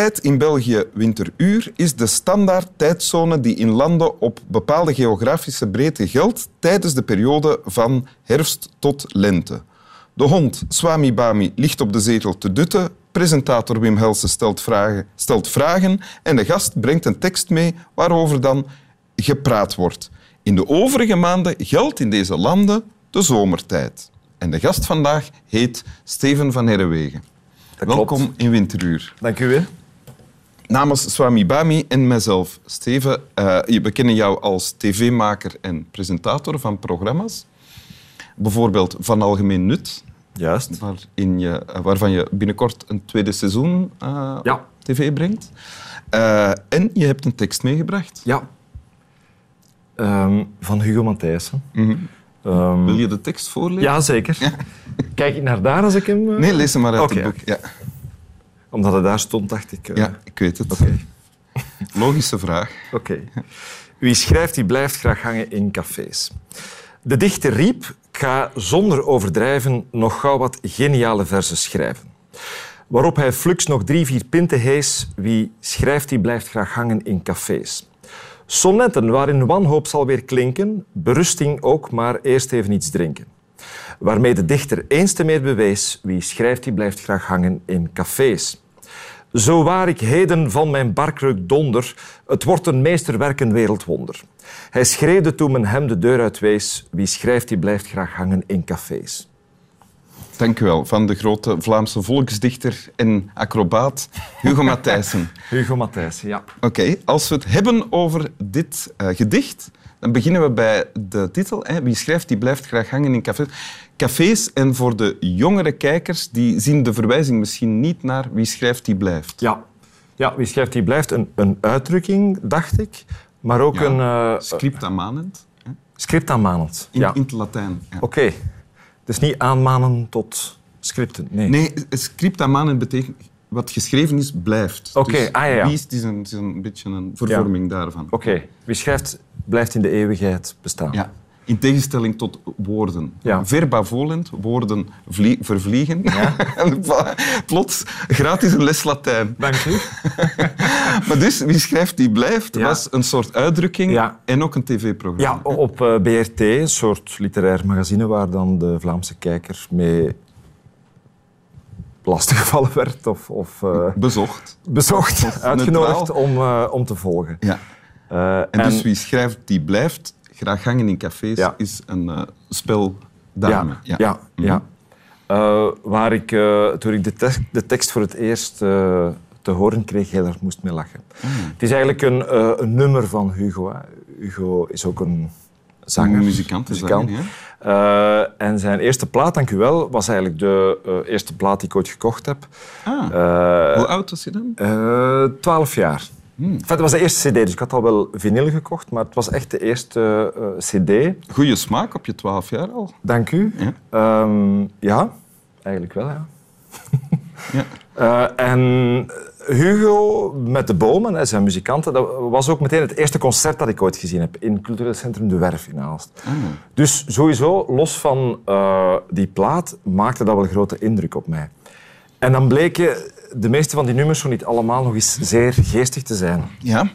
Wintertijd in België, winteruur, is de standaard tijdzone die in landen op bepaalde geografische breedte geldt tijdens de periode van herfst tot lente. De hond Swami Bami ligt op de zetel te dutten. Presentator Wim Helsen stelt vragen, stelt vragen en de gast brengt een tekst mee waarover dan gepraat wordt. In de overige maanden geldt in deze landen de zomertijd. En de gast vandaag heet Steven van Herrewegen. Welkom in Winteruur. Dank u weer. Namens Swami Bami en mijzelf, Steven, uh, we kennen jou als tv-maker en presentator van programma's. Bijvoorbeeld Van Algemeen Nut. Juist. Waarin je, eh, waarvan je binnenkort een tweede seizoen uh, ja. tv brengt. Uh, en je hebt een tekst meegebracht. Ja. Um, van Hugo Matthijssen. Mm -hmm. um, Wil je de tekst voorlezen? Ja, zeker. Ja. Kijk ik naar daar als ik hem... Nee, lees hem maar uit okay. het boek. Ja. Omdat het daar stond, dacht ik... Ja, ik weet het. Okay. Logische vraag. Oké. Wie schrijft, die blijft graag hangen in cafés. De dichter riep, ik ga zonder overdrijven nog gauw wat geniale verzen schrijven. Waarop hij flux nog drie, vier pinten hees. Wie schrijft, die blijft graag hangen in cafés. Sonnetten waarin wanhoop zal weer klinken, berusting ook, maar eerst even iets drinken. Waarmee de dichter eens te meer bewees, wie schrijft, die blijft graag hangen in cafés. Zo waar ik heden van mijn barkreuk donder, het wordt een meesterwerk, een wereldwonder. Hij schreeuwde toen men hem de deur uitwees, wie schrijft die blijft graag hangen in cafés. Dank u wel. Van de grote Vlaamse volksdichter en acrobaat Hugo Matthijssen. Hugo Matthijssen, ja. Oké, als we het hebben over dit uh, gedicht, dan beginnen we bij de titel. Hè. Wie schrijft, die blijft graag hangen in cafés. Cafés en voor de jongere kijkers, die zien de verwijzing misschien niet naar wie schrijft, die blijft. Ja, ja wie schrijft, die blijft. Een, een uitdrukking, dacht ik. Maar ook een... Uh, script aanmanend. Script aanmanend, in, ja. In het Latijn. Ja. Oké. Okay. Dus niet aanmanen tot scripten, nee. Nee, script aanmanen betekent... Wat geschreven is, blijft. Oké, okay. dus ah, ja, is, een, is een beetje een vervorming ja. daarvan. Oké. Okay. Wie schrijft, blijft in de eeuwigheid bestaan. Ja. In tegenstelling tot woorden. Ja. Verba volent, woorden vervliegen. Ja. Plots gratis een les Latijn. Dank u. maar dus, wie schrijft, die blijft, ja. was een soort uitdrukking ja. en ook een tv-programma. Ja, op uh, BRT, een soort literair magazine waar dan de Vlaamse kijker mee lastiggevallen werd of... of uh, bezocht. Bezocht, of uitgenodigd om, uh, om te volgen. Ja. en, en dus wie schrijft, die blijft graag hangen in cafés ja. is een spel daarmee. Ja, ja. ja, ja. Waar ik, toen ik de, te de, tekst voor het eerst te horen kreeg, heel erg moest mee lachen. Mm. Het is eigenlijk een, een nummer van Hugo. Hè. Hugo is ook een zanger. Muzikant. muzikant. Zanger, en zijn eerste plaat, dank u wel, was eigenlijk de eerste plaat die ik ooit gekocht heb. Ah. Hoe oud was je dan? Twaalf jaar. Hmm. Enfin, het was de eerste cd, dus ik had al wel vinyl gekocht, maar het was echt de eerste cd. Goeie smaak op je twaalf jaar al. Dank u. Ja, um, ja eigenlijk wel, ja. ja. En Hugo met de bomen, zijn muzikanten, dat was ook meteen het eerste concert dat ik ooit gezien heb in het cultureel centrum De Werf in Aalst. Ah. Dus sowieso, los van uh, die plaat, maakte dat wel grote indruk op mij. En dan bleken de meeste van die nummers zo niet allemaal nog eens zeer geestig te zijn. Ja.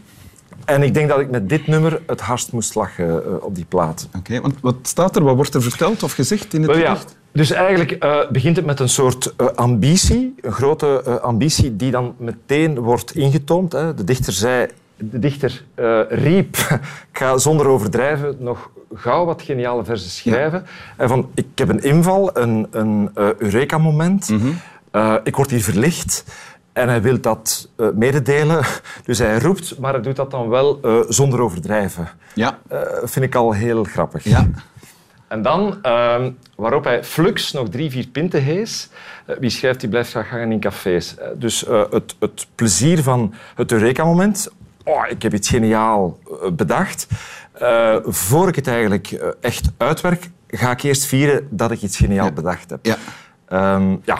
En ik denk dat ik met dit nummer het hardst moest lachen uh, op die plaat. Oké, okay, want wat staat er? Wat wordt er verteld of gezegd in het Wel, gedicht? Ja. Dus eigenlijk uh, begint het met een soort uh, ambitie, een grote ambitie die dan meteen wordt ingetoomd. Hè. De dichter zei, de dichter riep, ik ga zonder overdrijven nog gauw wat geniale versen schrijven. Ja. En van, ik heb een inval, een, een eureka-moment. Mm -hmm. Uh, ik word hier verlicht en hij wil dat uh, mededelen. Dus hij roept, maar hij doet dat dan wel uh, zonder overdrijven. Ja. vind ik al heel grappig. Ja. En dan, ehm, waarop hij flux nog drie, vier pinten hees. wie schrijft, die blijft graag hangen in cafés. dus het, het, plezier van het Eureka-moment. Oh, ik heb iets geniaal bedacht. voor ik het eigenlijk echt uitwerk, ga ik eerst vieren dat ik iets geniaal ja. bedacht heb. Ja. Um, ja.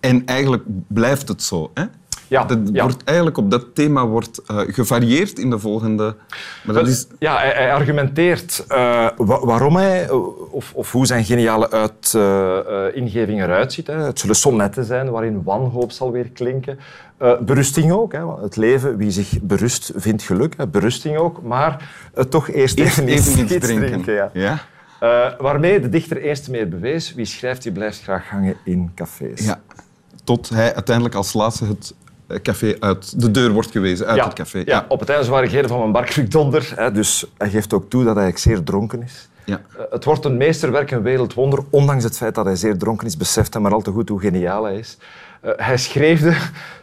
En eigenlijk blijft het zo. Hè? Ja, Dat ja. wordt eigenlijk op dat thema wordt eh, gevarieerd in de volgende. Maar dat is, Ja, hij, hij argumenteert eh, wa- waarom hij, eh, of, of hoe zijn geniale uit, ingeving eruit ziet. Hè. Het zullen sonnetten zijn waarin wanhoop zal weer klinken. Berusting ook. Hè. Het leven, wie zich berust, vindt geluk. Hè. Berusting ook. Maar toch eerst, even, even iets, drinken. ja. Ja? Waarmee de dichter eerst meer bewees, wie schrijft, die blijft graag hangen in cafés. Ja. Tot hij uiteindelijk als laatste het eh, café uit de deur wordt gewezen, uit ja, het café. Ja. op het einde zwarigheden van mijn barkruk donder. Hè, dus hij geeft ook toe dat hij zeer dronken is. Ja. Eh, Het wordt een meesterwerk, een wereldwonder, ondanks het feit dat hij zeer dronken is, beseft hij maar al te goed hoe geniaal hij is. Eh, hij schreefde,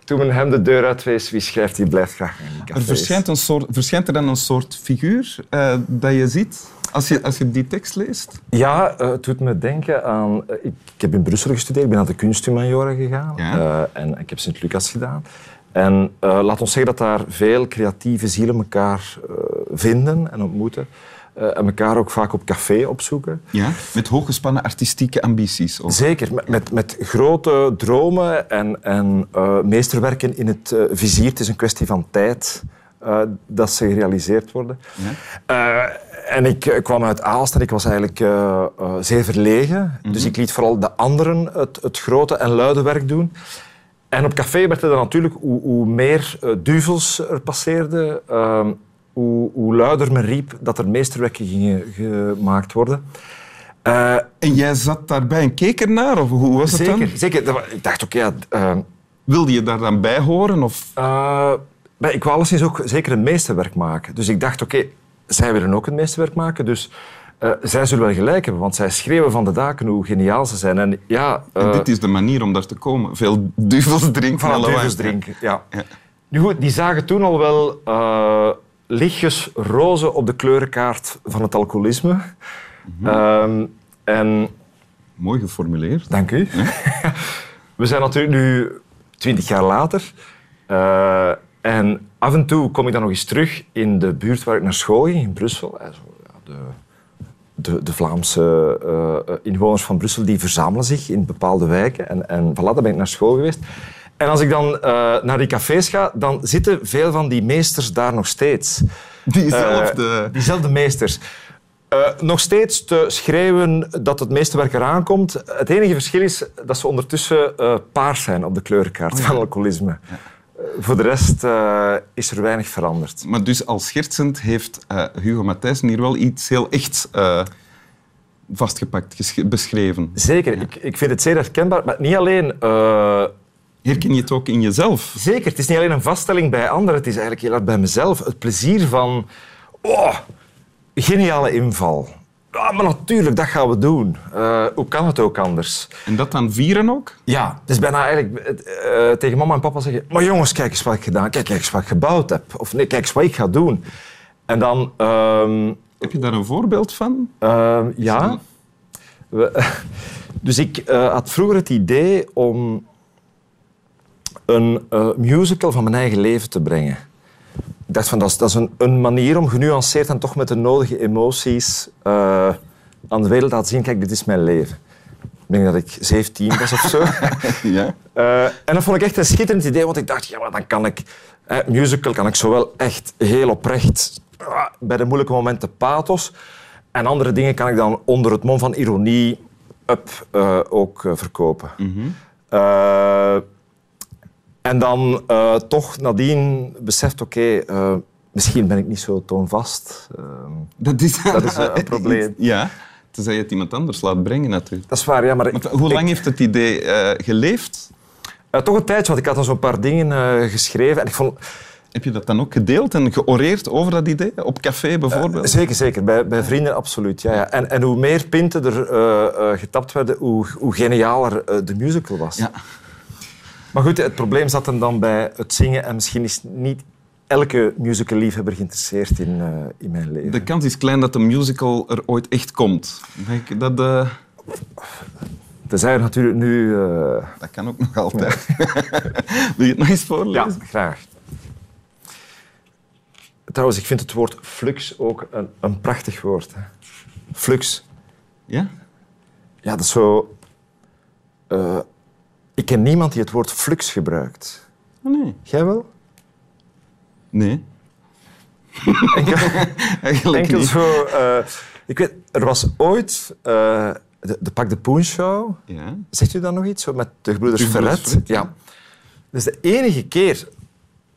toen men hem de deur uitwees, wie schrijft, die blijft graag in Er cafés. verschijnt, een soort, verschijnt er dan een soort figuur eh, dat je ziet als je, als je die tekst leest? Ja, eh, het doet me denken aan... eh, ik, heb in Brussel gestudeerd, ik ben naar de kunsthumanioren gegaan Ja. eh, en ik heb Sint-Lucas gedaan. En laat ons zeggen dat daar veel creatieve zielen elkaar vinden en ontmoeten. en elkaar ook vaak op café opzoeken. Ja. Met hooggespannen artistieke ambities. Ook. Zeker, met, met, met grote dromen en, en meesterwerken in het vizier. Het is een kwestie van tijd dat ze gerealiseerd worden. Ja. En ik eh, kwam uit Aalst en ik was eigenlijk eh, eh, zeer verlegen. Dus ik liet vooral de anderen het, het grote en luide werk doen. En op café werd het dan natuurlijk, hoe, hoe meer duvels er passeerden, ehm, hoe, hoe luider men riep dat er meesterwerken gingen gemaakt worden. En jij zat daarbij en keek ernaar? Of hoe was het zeker, dan? zeker. Ik dacht, oké, ja, eh, Wilde je daar dan bij horen? Of... ik wou alleszins ook zeker een meesterwerk maken. Dus ik dacht, oké, zij willen ook een meesterwerk maken, dus eh, zij zullen wel gelijk hebben, want zij schreeuwen van de daken hoe geniaal ze zijn. En ja, En eh, dit is de manier om daar te komen. Veel duvels drinken. van het duvels drinken. Ja. Ja. Nu goed, die zagen toen al wel eh, lichtjes roze op de kleurenkaart van het alcoholisme. Ehm, en Mooi geformuleerd. Dank u. We zijn natuurlijk nu twintig jaar later. En af en toe kom ik dan nog eens terug in de buurt waar ik naar school ging, in Brussel. Eh, De, de, de Vlaamse eh, eh, inwoners van Brussel die verzamelen zich in bepaalde wijken. En, en voilà, daar ben ik naar school geweest. En als ik dan naar die cafés ga, dan zitten veel van die meesters daar nog steeds. Diezelfde... Diezelfde meesters. Nog steeds te schreeuwen dat het meesterwerk eraan komt. Het enige verschil is dat ze ondertussen eh, paars zijn op de kleurenkaart van alcoholisme. Voor de rest eh, is er weinig veranderd. Maar dus als schertsend heeft eh, Hugo Matthijssen hier wel iets heel echt eh, vastgepakt, beschreven. Zeker, ik, ik vind het zeer herkenbaar. Maar niet alleen... Herken je het ook in jezelf? zeker, het is niet alleen een vaststelling bij anderen. Het is eigenlijk heel hard bij mezelf. Het plezier van... Oh, geniale inval. Ja, maar natuurlijk, dat gaan we doen. Eh, hoe kan het ook anders? En dat dan vieren ook? Ja, het is bijna eigenlijk eh, tegen mama en papa zeggen... Maar jongens, kijk eens wat ik gedaan Kijk, kijk eens wat ik gebouwd heb. Of nee, kijk eens wat ik ga doen. En dan... ehm, Heb je daar een voorbeeld van? ehm, ja. We- dus ik eh, had vroeger het idee om een musical van mijn eigen leven te brengen. Ik dacht van, dat is, dat is een, een manier om genuanceerd en toch met de nodige emoties eh, aan de wereld te laten zien, kijk, dit is mijn leven. Ik denk dat ik 17 was of zo. ja. Eh, en dat vond ik echt een schitterend idee, want ik dacht, ja, maar dan kan ik... Eh, musical kan ik zowel echt heel oprecht, ah, bij de moeilijke momenten pathos, en andere dingen kan ik dan onder het mom van ironie up, eh, ook eh, verkopen. Eh, en dan eh, toch nadien beseft, oké, eh, misschien ben ik niet zo toonvast. Eh, Dat is, Dat is een- een probleem. Ja, tenzij je het iemand anders laat brengen natuurlijk. dat is waar, ja, maar... Maar hoe ik- lang heeft het idee eh, geleefd? eh, toch een tijdje, want ik had dan zo'n paar dingen eh, geschreven en ik vond... Heb je dat dan ook gedeeld en georeerd over dat idee? Op café bijvoorbeeld? Zeker, zeker. Bij, bij vrienden absoluut. Ja, ja. En, en hoe meer pinten er eh, eh, getapt werden, hoe, hoe genialer eh, de musical was. Ja. Maar goed, het probleem zat hem dan bij het zingen. En misschien is niet elke musical-liefhebber geïnteresseerd in, eh, in mijn leven. De kans is klein dat de musical er ooit echt komt. Denk ik Dat, eh, Tenzij er natuurlijk nu... eh, dat kan ook nog altijd. Wil je het nog eens Ja, voorlezen? graag. Trouwens, ik vind het woord flux ook een, een prachtig woord. Hè. Flux. Ja? Ja, dat is zo... eh, ik ken niemand die het woord flux gebruikt. Nee. Jij wel? Nee. Enkel, Eigenlijk enkel niet. zo... eh, ik weet, er was ooit eh, de, de Pak de Poen Show. Ja. Zegt u dat nog iets? Zo met de gebroeders Ferret? Ferret, Ja. Dat is de enige keer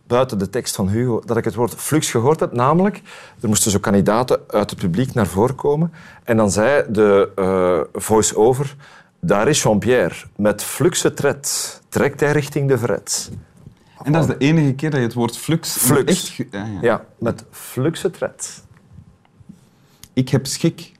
buiten de tekst van Hugo dat ik het woord flux gehoord heb. Namelijk, er moesten zo kandidaten uit het publiek naar voren komen. En dan zei de eh, voice-over... Daar is Jean-Pierre. Met fluxe tred trekt hij richting de vret. En dat is de enige keer dat je het woord flux... Flux. Echt ge- ja, ja. Ja, met fluxe tred. Ik heb schik. Ik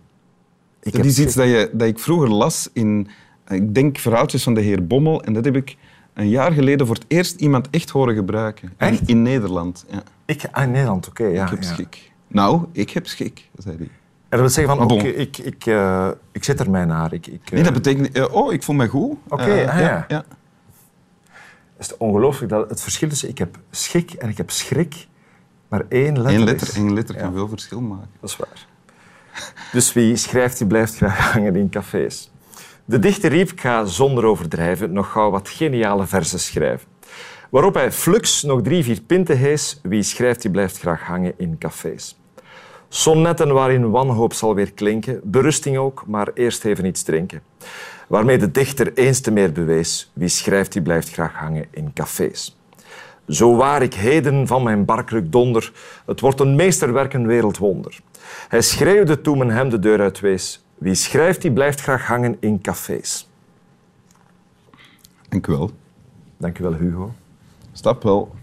dat heb is iets dat, je, dat ik vroeger las in, eh, ik denk, verhaaltjes van de heer Bommel. En dat heb ik een jaar geleden voor het eerst iemand echt horen gebruiken. Echt? In, Nederland. Ja. Ik, ah, in Nederland, oké. ja, ik heb ja. schik. Nou, ik heb schik, zei hij. En dat wil zeggen van, oké, ik, ik, eh, ik zet er mij naar. Ik, ik, Nee, eh, dat betekent... eh, oh, ik voel me goed. Oké, Eh, ah, ja. ja. Het is ongelooflijk dat het verschil tussen ik heb schik en ik heb schrik maar één letter Eén letter, is. één letter Ja. kan veel verschil maken. Dat is waar. Dus wie schrijft, die blijft graag hangen in cafés. De dichter riep, ik ga zonder overdrijven nog gauw wat geniale verzen schrijven. Waarop hij flux nog drie, vier pinten hees. Wie schrijft, die blijft graag hangen in cafés. Sonnetten waarin wanhoop zal weer klinken. Berusting ook, maar eerst even iets drinken. Waarmee de dichter eens te meer bewees. Wie schrijft, die blijft graag hangen in cafés. Zo waar ik heden van mijn barkruk donder, het wordt een meesterwerk, een wereldwonder. Hij schreeuwde toen men hem de deur uitwees. Wie schrijft, die blijft graag hangen in cafés. Dank u wel. Dank u wel, Hugo. Stap wel.